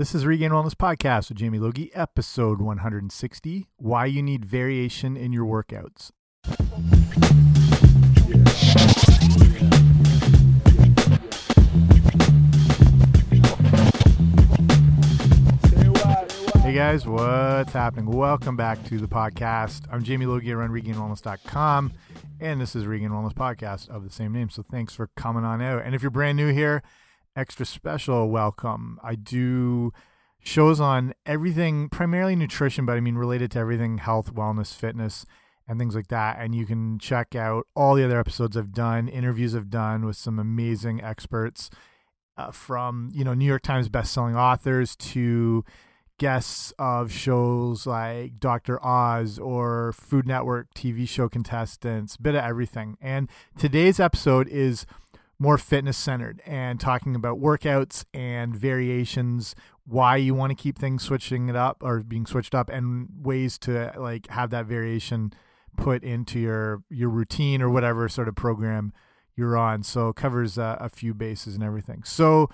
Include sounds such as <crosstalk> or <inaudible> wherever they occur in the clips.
This is Regained Wellness Podcast with Jamie Logie, episode 160 Why You Need Variation in Your Workouts. Hey guys, what's happening? Welcome back to the podcast. I'm Jamie Logie, I run RegainedWellness.com, and this is Regained Wellness Podcast of the same name. So thanks for coming on out. And if you're brand new here, extra special welcome. I do shows on everything, primarily nutrition, but I mean related to everything health, wellness, fitness, and things like that. And you can check out all the other episodes I've done, interviews I've done with some amazing experts uh, from, you know, New York Times best-selling authors to guests of shows like Dr. Oz or Food Network TV show contestants, bit of everything. And today's episode is more fitness centered and talking about workouts and variations, why you want to keep things switching it up or being switched up and ways to like have that variation put into your your routine or whatever sort of program you're on. So it covers uh, a few bases and everything. So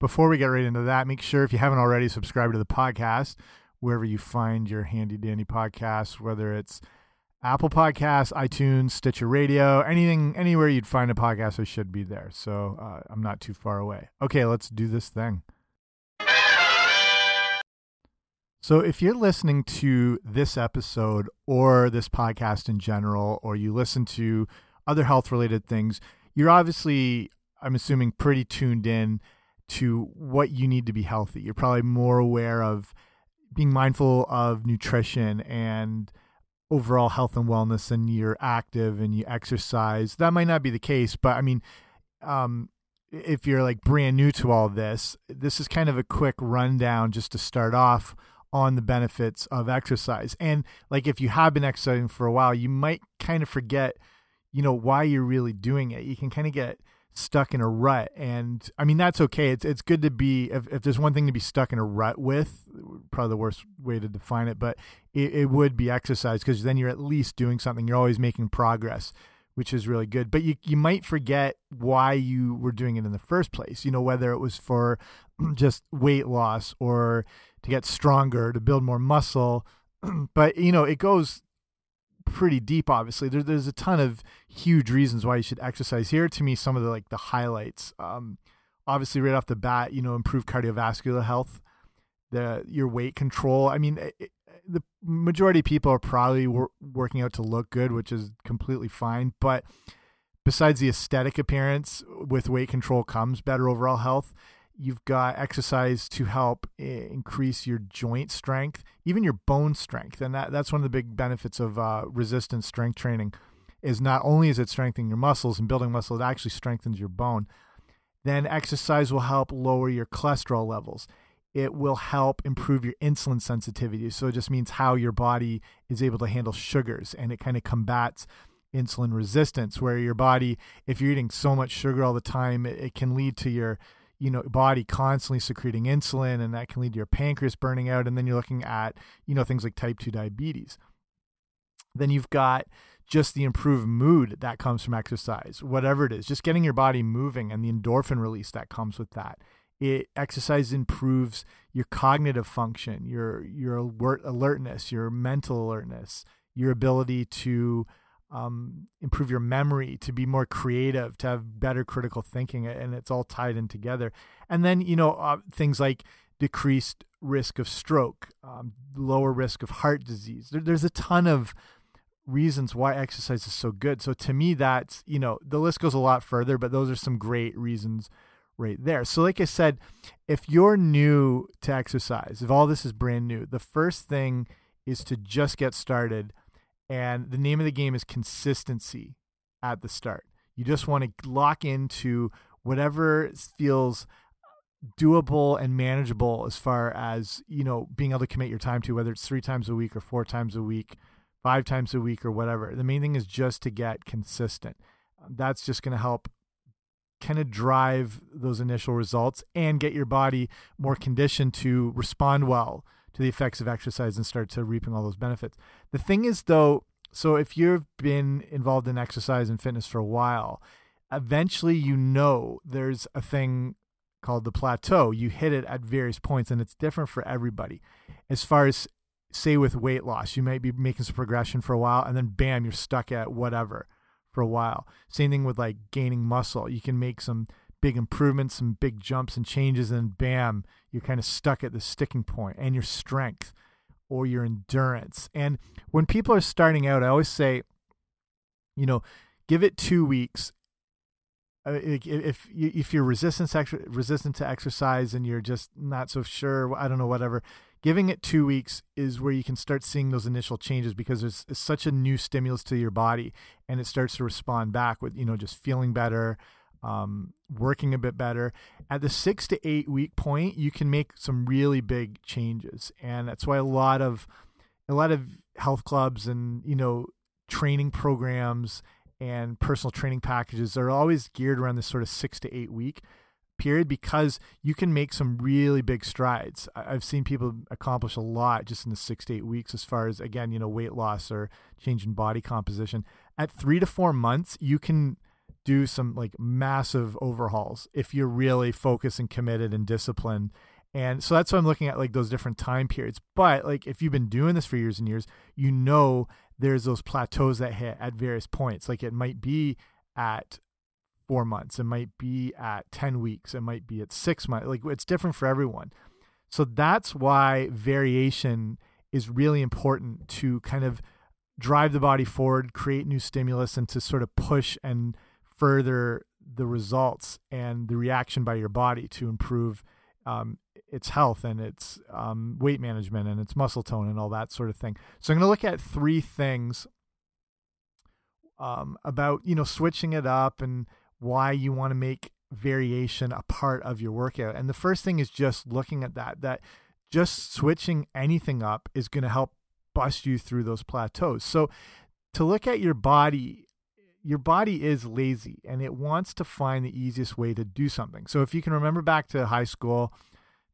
before we get right into that, make sure if you haven't already subscribed to the podcast, wherever you find your handy dandy podcast, whether it's Apple Podcasts, iTunes, Stitcher Radio, anything, anywhere you'd find a podcast, I should be there. So uh, I'm not too far away. Okay, let's do this thing. So, if you're listening to this episode or this podcast in general, or you listen to other health related things, you're obviously, I'm assuming, pretty tuned in to what you need to be healthy. You're probably more aware of being mindful of nutrition and overall health and wellness, and you're active and you exercise. That might not be the case, but I mean, um, if you're like brand new to all this, this is kind of a quick rundown just to start off on the benefits of exercise. And like if you have been exercising for a while, you might kind of forget, you know, why you're really doing it. You can kind of get stuck in a rut and I mean that's okay. It's it's good to be if, if there's one thing to be stuck in a rut with, probably the worst way to define it, but it, it would be exercise because then you're at least doing something. You're always making progress, which is really good. But you you might forget why you were doing it in the first place. You know, whether it was for <clears throat> just weight loss or to get stronger, to build more muscle. <clears throat> but you know, it goes pretty deep. Obviously, there, there's a ton of huge reasons why you should exercise. Here, to me, some of the like the highlights. Um, obviously, right off the bat, you know, improve cardiovascular health, the your weight control. I mean, it, the majority of people are probably wor working out to look good, which is completely fine. But besides the aesthetic appearance, with weight control comes better overall health. You've got exercise to help increase your joint strength, even your bone strength, and that that's one of the big benefits of uh, resistance strength training. Is not only is it strengthening your muscles and building muscle, it actually strengthens your bone. Then exercise will help lower your cholesterol levels. It will help improve your insulin sensitivity. So it just means how your body is able to handle sugars, and it kind of combats insulin resistance, where your body, if you're eating so much sugar all the time, it can lead to your you know body constantly secreting insulin and that can lead to your pancreas burning out and then you're looking at you know things like type 2 diabetes. Then you've got just the improved mood that comes from exercise whatever it is just getting your body moving and the endorphin release that comes with that. It exercise improves your cognitive function your your alert, alertness your mental alertness your ability to um, improve your memory, to be more creative, to have better critical thinking, and it's all tied in together. And then you know uh, things like decreased risk of stroke, um, lower risk of heart disease. There, there's a ton of reasons why exercise is so good. So to me, that's you know the list goes a lot further, but those are some great reasons right there. So like I said, if you're new to exercise, if all this is brand new, the first thing is to just get started and the name of the game is consistency at the start. You just want to lock into whatever feels doable and manageable as far as, you know, being able to commit your time to, whether it's three times a week or four times a week, five times a week or whatever. The main thing is just to get consistent. That's just going to help kind of drive those initial results and get your body more conditioned to respond well to the effects of exercise and start to reaping all those benefits. The thing is, though, so if you've been involved in exercise and fitness for a while, eventually you know there's a thing called the plateau. You hit it at various points, and it's different for everybody. As far as say with weight loss, you might be making some progression for a while, and then bam, you're stuck at whatever for a while. Same thing with like gaining muscle. You can make some big improvements, some big jumps and changes, and bam, you're kind of stuck at the sticking point. And your strength or your endurance. And when people are starting out, I always say, you know, give it two weeks. Uh, if if you're resistant resistant to exercise and you're just not so sure, I don't know, whatever, giving it two weeks is where you can start seeing those initial changes because there's such a new stimulus to your body and it starts to respond back with you know just feeling better um, working a bit better. At the six to eight week point, you can make some really big changes, and that's why a lot of a lot of health clubs and you know training programs and personal training packages are always geared around this sort of six to eight week period because you can make some really big strides. I've seen people accomplish a lot just in the six to eight weeks as far as, again, you know, weight loss or change in body composition. At three to four months, you can do some like massive overhauls if you're really focused and committed and disciplined. And so that's why I'm looking at like those different time periods. But like if you've been doing this for years and years, you know there's those plateaus that hit at various points. Like it might be at four months, it might be at 10 weeks, it might be at six months. Like it's different for everyone. So that's why variation is really important to kind of drive the body forward, create new stimulus, and to sort of push and further the results and the reaction by your body to improve um, its health and its um, weight management and its muscle tone and all that sort of thing. So I'm going to look at three things um, about you know switching it up and why you want to make variation a part of your workout. And the first thing is just looking at that that just switching anything up is going to help bust you through those plateaus. So to look at your body your body is lazy and it wants to find the easiest way to do something. So if you can remember back to high school,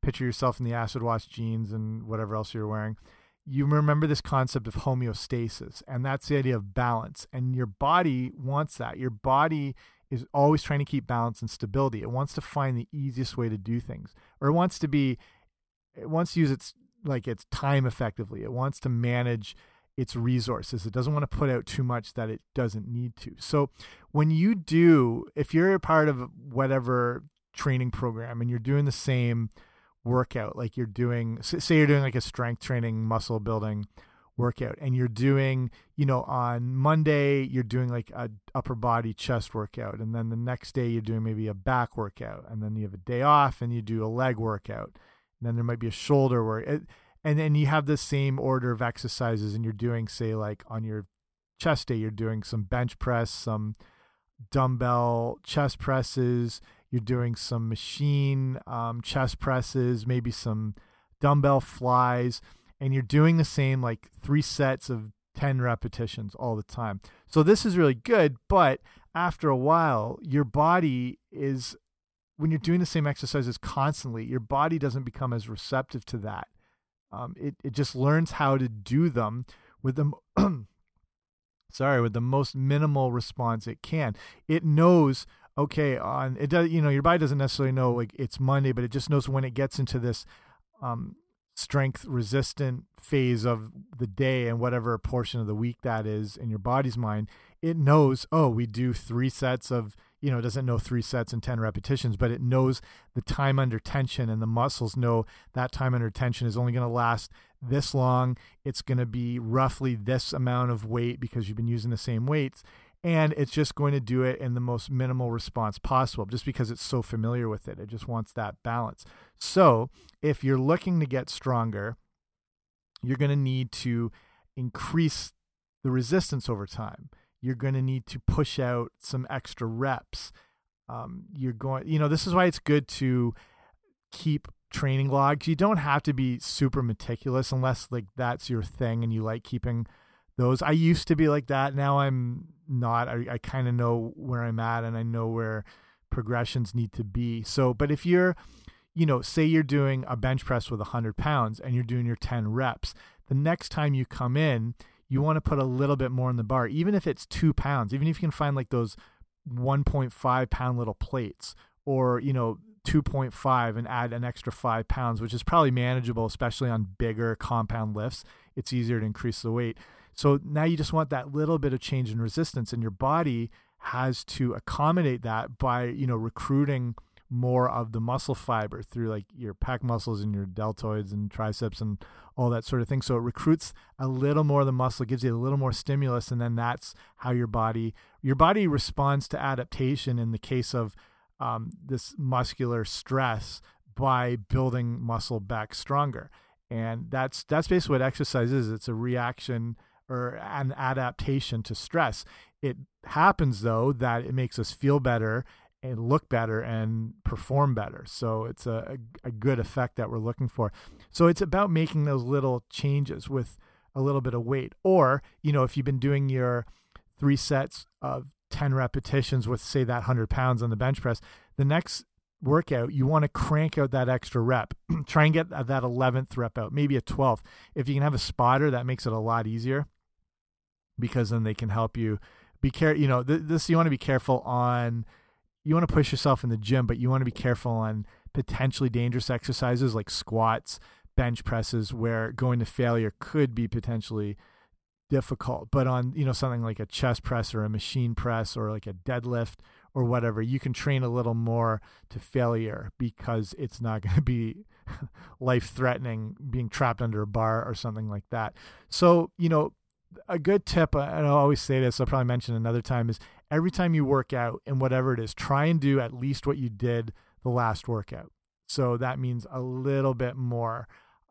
picture yourself in the acid wash jeans and whatever else you're wearing, you remember this concept of homeostasis and that's the idea of balance and your body wants that. Your body is always trying to keep balance and stability. It wants to find the easiest way to do things or it wants to be it wants to use its like its time effectively. It wants to manage its resources. It doesn't want to put out too much that it doesn't need to. So when you do, if you're a part of whatever training program and you're doing the same workout, like you're doing, say you're doing like a strength training, muscle building workout, and you're doing, you know, on Monday you're doing like a upper body chest workout, and then the next day you're doing maybe a back workout, and then you have a day off and you do a leg workout, and then there might be a shoulder work. And then you have the same order of exercises and you're doing say like on your chest day you're doing some bench press some dumbbell chest presses you're doing some machine um, chest presses maybe some dumbbell flies and you're doing the same like three sets of 10 repetitions all the time. So this is really good but after a while your body is when you're doing the same exercises constantly your body doesn't become as receptive to that um, it it just learns how to do them with the <clears throat> sorry with the most minimal response it can. It knows okay on it does you know your body doesn't necessarily know like it's Monday, but it just knows when it gets into this um, strength resistant phase of the day and whatever portion of the week that is in your body's mind it knows oh we do three sets of you know, it doesn't know three sets and 10 repetitions, but it knows the time under tension and the muscles know that time under tension is only going to last this long. It's going to be roughly this amount of weight because you've been using the same weights. And it's just going to do it in the most minimal response possible just because it's so familiar with it. It just wants that balance. So if you're looking to get stronger, you're going to need to increase the resistance over time you're going to need to push out some extra reps. Um, you're going, you know, this is why it's good to keep training logs. You don't have to be super meticulous unless like that's your thing and you like keeping those. I used to be like that. Now I'm not. I, I kind of know where I'm at and I know where progressions need to be. So, but if you're, you know, say you're doing a bench press with 100 pounds and you're doing your 10 reps, the next time you come in, you want to put a little bit more in the bar, even if it's two pounds, even if you can find like those 1.5 pound little plates or, you know, 2.5 and add an extra five pounds, which is probably manageable, especially on bigger compound lifts. It's easier to increase the weight. So now you just want that little bit of change in resistance, and your body has to accommodate that by you know recruiting more of the muscle fiber through like your pec muscles and your deltoids and triceps and all that sort of thing. So it recruits a little more of the muscle, gives you a little more stimulus, and then that's how your body your body responds to adaptation in the case of um, this muscular stress by building muscle back stronger. And that's that's basically what exercise is. It's a reaction or an adaptation to stress. It happens though that it makes us feel better and look better and perform better. So it's a, a, a, good effect that we're looking for. So it's about making those little changes with a little bit of weight. Or, you know, if you've been doing your three sets of 10 repetitions with, say, that 100 pounds on the bench press, the next workout, you want to crank out that extra rep. <clears throat> Try and get that 11th rep out, maybe a 12th. If you can have a spotter, that makes it a lot easier because then they can help you be care you know th this you want to be careful on you want to push yourself in the gym, but you want to be careful on potentially dangerous exercises like squats, bench presses, where going to failure could be potentially difficult. But on you know something like a chest press or a machine press or like a deadlift or whatever, you can train a little more to failure because it's not <laughs> going to be life threatening being trapped under a bar or something like that. So, you know, a good tip, and I always say this, I'll probably mention another time, is every time you work out and whatever it is, try and do at least what you did the last workout. So that means a little bit more,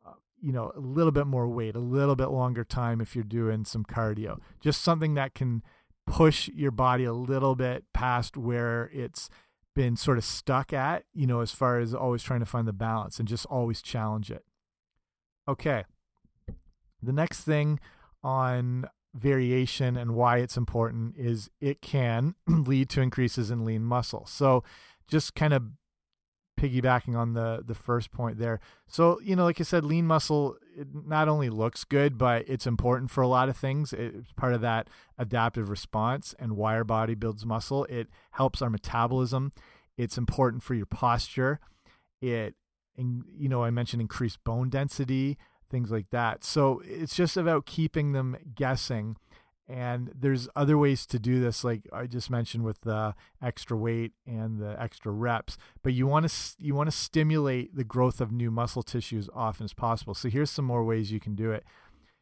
uh, you know, a little bit more weight, a little bit longer time if you're doing some cardio. Just something that can push your body a little bit past where it's been sort of stuck at, you know, as far as always trying to find the balance and just always challenge it. Okay. The next thing on variation and why it's important is it can <clears throat> lead to increases in lean muscle. So just kind of piggybacking on the the first point there. So, you know, like I said, lean muscle it not only looks good, but it's important for a lot of things. It's part of that adaptive response and why our body builds muscle. It helps our metabolism. It's important for your posture. It and you know, I mentioned increased bone density, things like that. So it's just about keeping them guessing. And there's other ways to do this, like I just mentioned with the extra weight and the extra reps. But you want to you want to stimulate the growth of new muscle tissue as often as possible. So here's some more ways you can do it.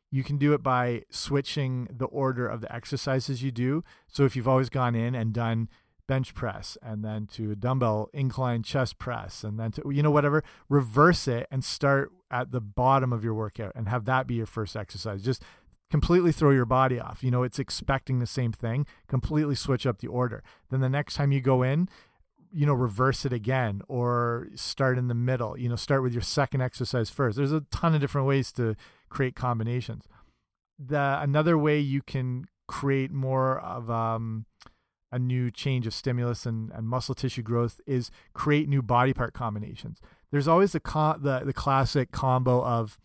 You can do it by switching the order of the exercises you do. So if you've always gone in and done bench press and then to dumbbell incline chest press and then to you know whatever reverse it and start at the bottom of your workout and have that be your first exercise. Just completely throw your body off. You know it's expecting the same thing. Completely switch up the order. Then the next time you go in you know reverse it again or start in the middle. You know start with your second exercise first. There's a ton of different ways to create combinations. The another way you can create more of um a new change of stimulus and, and muscle tissue growth is create new body part combinations. There's always the the the classic combo of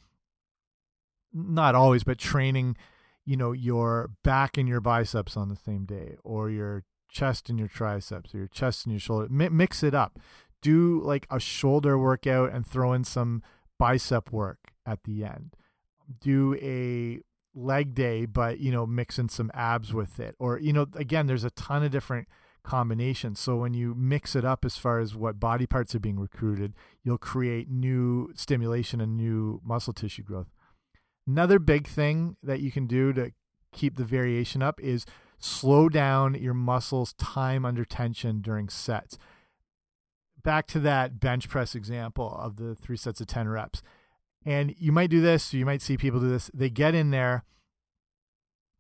not always, but training, you know, your back and your biceps on the same day, or your chest and your triceps, or your chest and your shoulder. Mi mix it up. Do like a shoulder workout and throw in some bicep work at the end. Do a leg day, but you know, mixing some abs with it. Or, you know, again, there's a ton of different combinations. So when you mix it up as far as what body parts are being recruited, you'll create new stimulation and new muscle tissue growth. Another big thing that you can do to keep the variation up is slow down your muscles time under tension during sets. Back to that bench press example of the three sets of 10 reps and you might do this, you might see people do this. They get in there,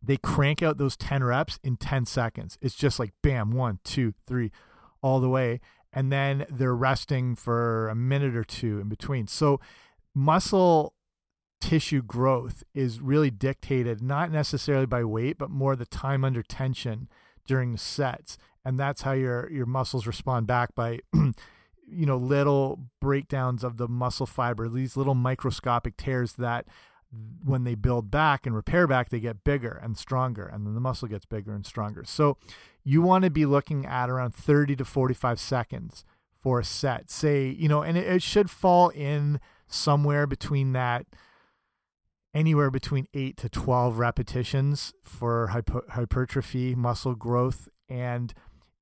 they crank out those 10 reps in 10 seconds. It's just like bam, one, two, three, all the way. And then they're resting for a minute or two in between. So, muscle tissue growth is really dictated not necessarily by weight, but more the time under tension during the sets. And that's how your your muscles respond back by <clears throat> you know little breakdowns of the muscle fiber these little microscopic tears that when they build back and repair back they get bigger and stronger and then the muscle gets bigger and stronger so you want to be looking at around 30 to 45 seconds for a set. Say, you know, and it, it should fall in somewhere between that anywhere between 8 to 12 repetitions for hypertrophy muscle growth and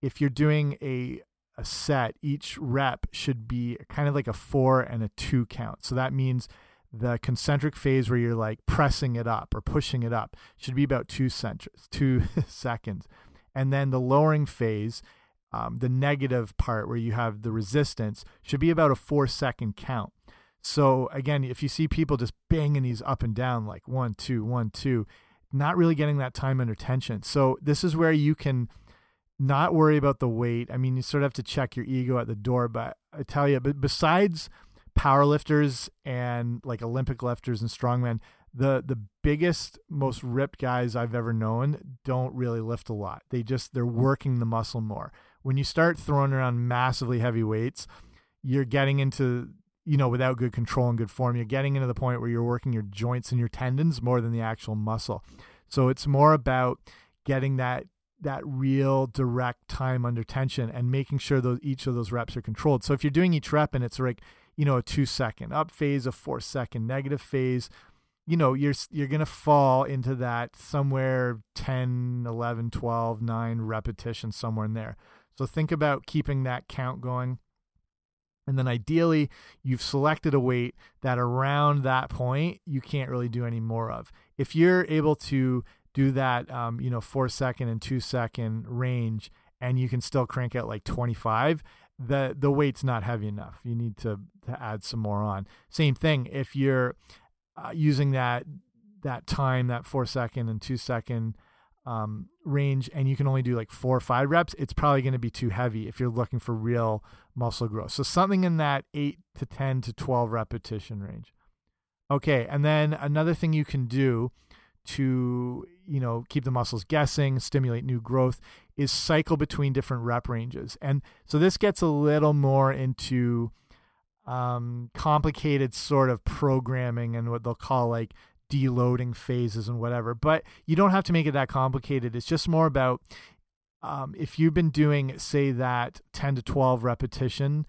if you're doing a a set each rep should be kind of like a 4 and a 2 count. So that means the concentric phase where you're like pressing it up or pushing it up should be about 2 2 <laughs> seconds. And then the lowering phase um, the negative part where you have the resistance should be about a 4 second count. So again, if you see people just banging these up and down like one, two, one, two, not really getting that time under tension. So this is where you can not worry about the weight. I mean, you sort of have to check your ego at the door, but I tell you, but besides powerlifters and like Olympic lifters and strongmen, the the biggest, most ripped guys I've ever known don't really lift a lot. They just they're working the muscle more. When you start throwing around massively heavy weights, you're getting into you know, without good control and good form, you're getting into the point where you're working your joints and your tendons more than the actual muscle. So it's more about getting that that real direct time under tension and making sure those each of those reps are controlled. So if you're doing each rep and it's like, you know, a 2 second up phase, a 4 second negative phase, you know, you're you're going to fall into that somewhere 10, 11, 12, 9 repetitions somewhere in there. So think about keeping that count going and then ideally, you've selected a weight that around that point you can't really do any more of. If you're able to do that, um, you know, four second and two second range, and you can still crank out like 25, the the weight's not heavy enough. You need to to add some more on. Same thing if you're uh, using that that time, that four second and two second um, range and you can only do like four or five reps, it's probably going to be too heavy if you're looking for real muscle growth. So something in that eight to 10 to 12 repetition range. Okay. And then another thing you can do to, you know, keep the muscles guessing, stimulate new growth is cycle between different rep ranges. And so this gets a little more into um, complicated sort of programming and what they'll call like deloading phases and whatever. But you don't have to make it that complicated. It's just more about um, if you've been doing, say, that 10 to 12 repetition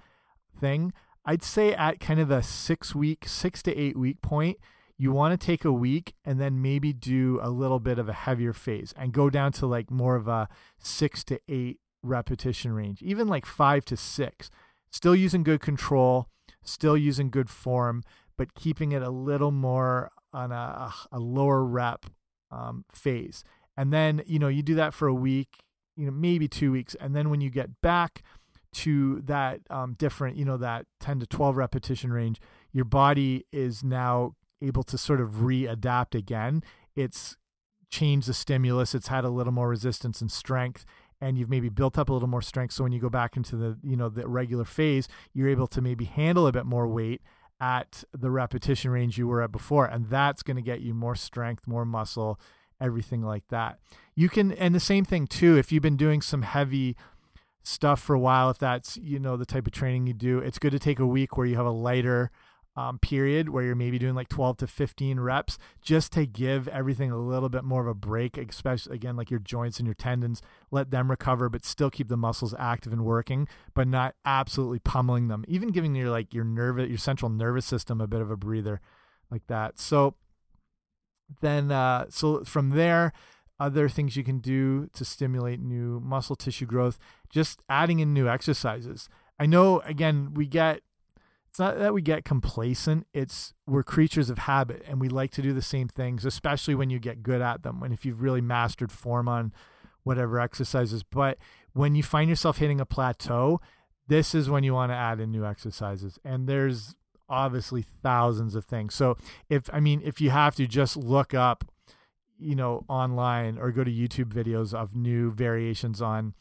thing, I'd say at kind of a six week, six to eight week point, you want to take a week and then maybe do a little bit of a heavier phase and go down to like more of a six to eight repetition range, even like five to six. Still using good control, still using good form, but keeping it a little more on a, a lower rep um, phase. And then, you know, you do that for a week, you know, maybe two weeks. And then when you get back to that um, different, you know, that 10 to 12 repetition range, your body is now able to sort of readapt again. It's changed the stimulus, it's had a little more resistance and strength and you've maybe built up a little more strength so when you go back into the you know the regular phase you're able to maybe handle a bit more weight at the repetition range you were at before. And that's going to get you more strength, more muscle, everything like that. You can, and the same thing too, if you've been doing some heavy stuff for a while, if that's, you know, the type of training you do, it's good to take a week where you have a lighter um, period where you're maybe doing like 12 to 15 reps just to give everything a little bit more of a break, especially again, like your joints and your tendons, let them recover, but still keep the muscles active and working, but not absolutely pummeling them. Even giving your like your nerve, your central nervous system a bit of a breather like that. So then, uh, so from there, other things you can do to stimulate new muscle tissue growth, just adding in new exercises. I know, again, we get it's not that we get complacent it's we're creatures of habit and we like to do the same things especially when you get good at them when if you've really mastered form on whatever exercises. But when you find yourself hitting a plateau this is when you want to add in new exercises and there's obviously thousands of things. So if i mean if you have to just look up you know online or go to youtube videos of new variations on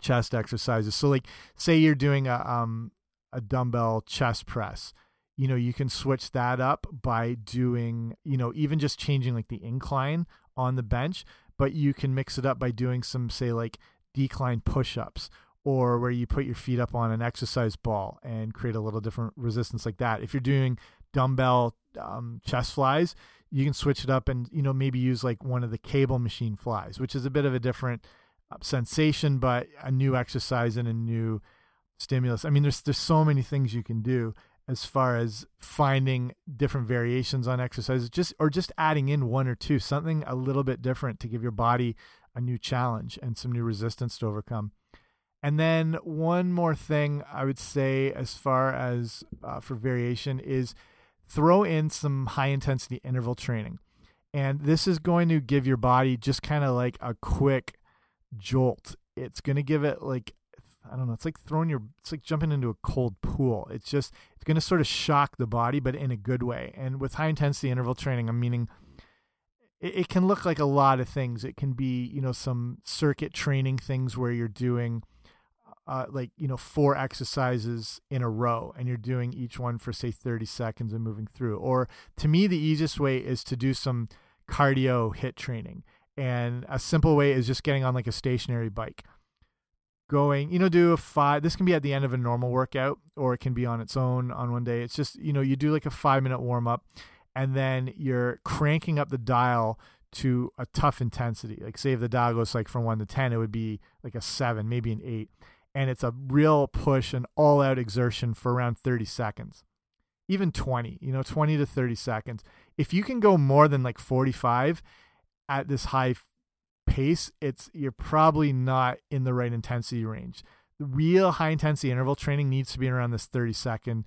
chest exercises. So like say you're doing a um a dumbbell chest press. You know you can switch that up by doing you know even just changing like the incline on the bench but you can mix it up by doing some say like decline push-ups or where you put your feet up on an exercise ball and create a little different resistance like that. If you're doing dumbbell um, chest flies you can switch it up and you know maybe use like one of the cable machine flies which is a bit of a different uh, sensation but a new exercise and a new stimulus. I mean, there's there's so many things you can do as far as finding different variations on exercises, just or just adding in one or two, something a little bit different to give your body a new challenge and some new resistance to overcome. And then one more thing I would say, as far as uh, for variation, is throw in some high intensity interval training. And this is going to give your body just kind of like a quick jolt. It's going to give it like I don't know, it's like throwing your it's like jumping into a cold pool. It's just it's going to sort of shock the body but in a good way. And with high intensity interval training, I'm meaning it, it can look like a lot of things. It can be, you know, some circuit training things where you're doing uh, like you know four exercises in a row and you're doing each one for say 30 seconds and moving through or to me the easiest way is to do some cardio HIIT training and a simple way is just getting on like a stationary bike going you know do a five this can be at the end of a normal workout or it can be on its own on one day. It's just you know you do like a five minute warm up and then you're cranking up the dial to a tough intensity. Like say if the dial goes like from one to ten it would be like a seven maybe an eight and it's a real push and all out exertion for around 30 seconds even 20 you know 20 to 30 seconds. If you can go more than like 45 at this high pace, it's you're probably not in the right intensity range. The real high intensity interval training needs to be around this 30 second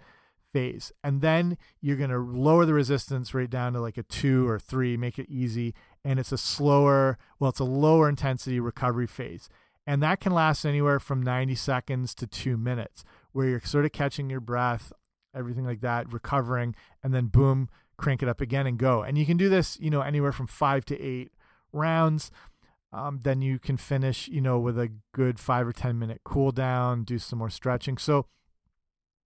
phase. And then you're going to lower the resistance rate down to like a two or three, make it easy. And it's a slower, well, it's a lower intensity recovery phase. And that can last anywhere from 90 seconds to two minutes, where you're sort of catching your breath, everything like that, recovering, and then boom, crank it up again and go. And you can do this, you know, anywhere from five to eight rounds um, then you can finish, you know, with a good five or 10 minute cool down, do some more stretching. So,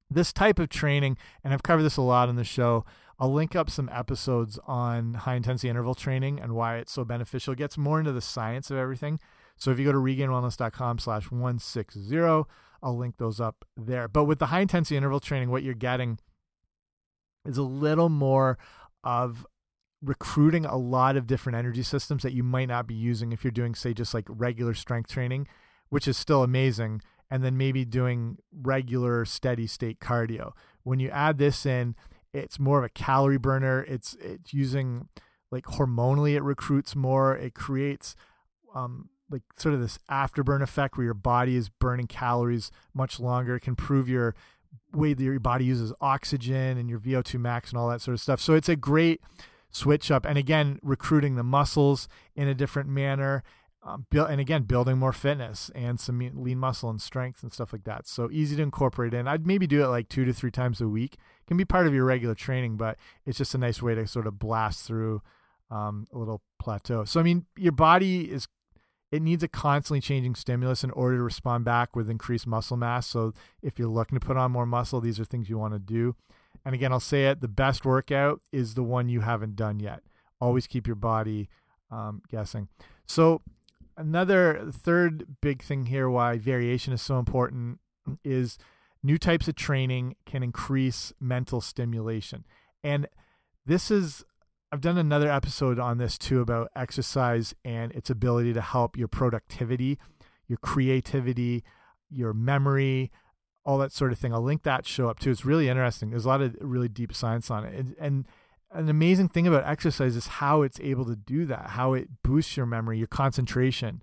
this type of training, and I've covered this a lot in the show, I'll link up some episodes on high intensity interval training and why it's so beneficial. It gets more into the science of everything. So if you go to regainedwellness.com slash 160, I'll link those up there. But with the high intensity interval training, what you're getting is a little more of recruiting a lot of different energy systems that you might not be using if you're doing, say, just like regular strength training, which is still amazing, and then maybe doing regular steady state cardio. When you add this in, it's more of a calorie burner. It's it's using like hormonally, it recruits more. It creates um, like sort of this afterburn effect where your body is burning calories much longer. It can improve your way that your body uses oxygen and your VO2 max and all that sort of stuff. So it's a great switch up and again recruiting the muscles in a different manner um, build, and again building more fitness and some lean muscle and strength and stuff like that. So easy to incorporate in. I'd maybe do it like two to three times a week. It can be part of your regular training but it's just a nice way to sort of blast through um, a little plateau. So i mean your body is it needs a constantly changing stimulus in order to respond back with increased muscle mass. So if you're looking to put on more muscle these are things you want to do and again, I'll say it the best workout is the one you haven't done yet. Always keep your body um, guessing. So, another third big thing here why variation is so important <clears throat> is new types of training can increase mental stimulation. And this is, I've done another episode on this too about exercise and its ability to help your productivity, your creativity, your memory, all that sort of thing. I'll link that show up too. It's really interesting. There's a lot of really deep science on it. And, and an amazing thing about exercise is how it's able to do that, how it boosts your memory, your concentration.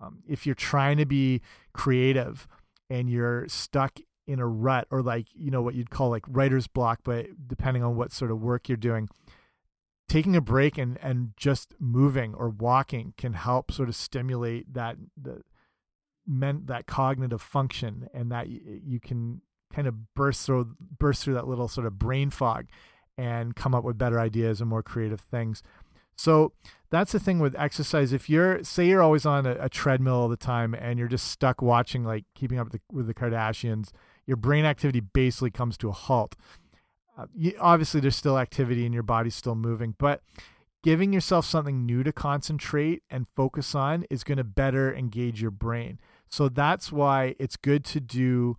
Um, if you're trying to be creative and you're stuck in a rut or like, you know, what you'd call like writer's block, but depending on what sort of work you're doing, taking a break and, and just moving or walking can help sort of stimulate that, the, meant that cognitive function and that you can kind of burst through burst through that little sort of brain fog and come up with better ideas and more creative things. So that's the thing with exercise. If you're say you're always on a, a treadmill all the time and you're just stuck watching like keeping up with the, with the Kardashians, your brain activity basically comes to a halt. Uh, you, obviously, there's still activity and your body's still moving, but giving yourself something new to concentrate and focus on is going to better engage your brain. So that's why it's good to do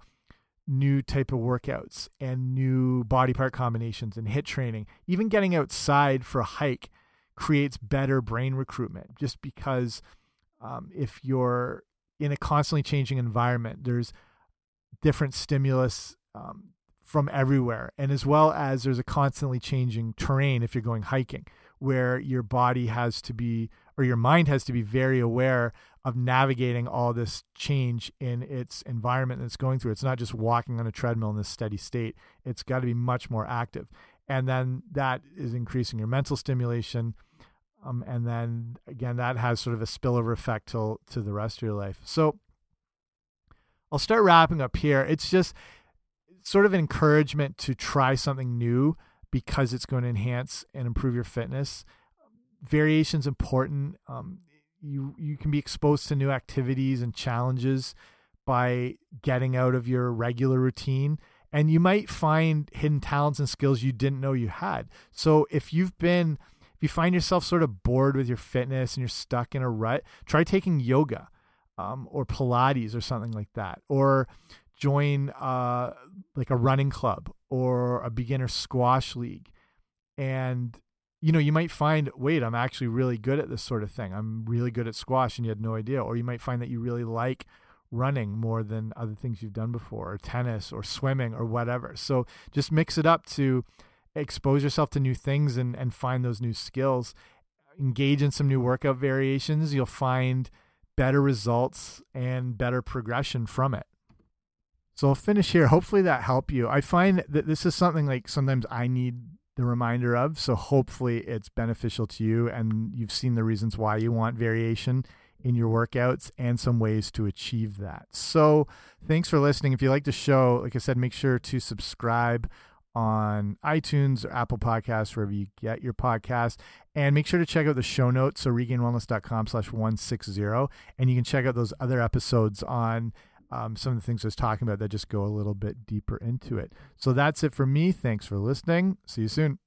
new type of workouts and new body part combinations and HIIT training. Even getting outside for a hike creates better brain recruitment just because um, if you're in a constantly changing environment, there's different stimulus um, from everywhere. And as well as there's a constantly changing terrain if you're going hiking, where your body has to be, or your mind has to be very aware of navigating all this change in its environment that's going through. It's not just walking on a treadmill in this steady state, it's got to be much more active. And then that is increasing your mental stimulation. Um, and then again, that has sort of a spillover effect to, to the rest of your life. So I'll start wrapping up here. It's just sort of an encouragement to try something new because it's going to enhance and improve your fitness. Variation is important. Um, you you can be exposed to new activities and challenges by getting out of your regular routine and you might find hidden talents and skills you didn't know you had. So if you've been if you find yourself sort of bored with your fitness and you're stuck in a rut, try taking yoga um, or Pilates or something like that, or join uh, like a running club or a beginner squash league, and you know, you might find, wait, I'm actually really good at this sort of thing. I'm really good at squash and you had no idea. Or you might find that you really like running more than other things you've done before, or tennis or swimming or whatever. So just mix it up to expose yourself to new things and, and find those new skills. Engage in some new workout variations. You'll find better results and better progression from it. So I'll finish here. Hopefully that helped you. I find that this is something like sometimes I need the reminder of. So hopefully it's beneficial to you and you've seen the reasons why you want variation in your workouts and some ways to achieve that. So thanks for listening. If you like the show, like I said, make sure to subscribe on iTunes or Apple Podcasts, wherever you get your podcast. And make sure to check out the show notes, so regainedwellness.com slash 160. And you can check out those other episodes on um, some of the things I was talking about that just go a little bit deeper into it. So that's it for me. Thanks for listening. See you soon.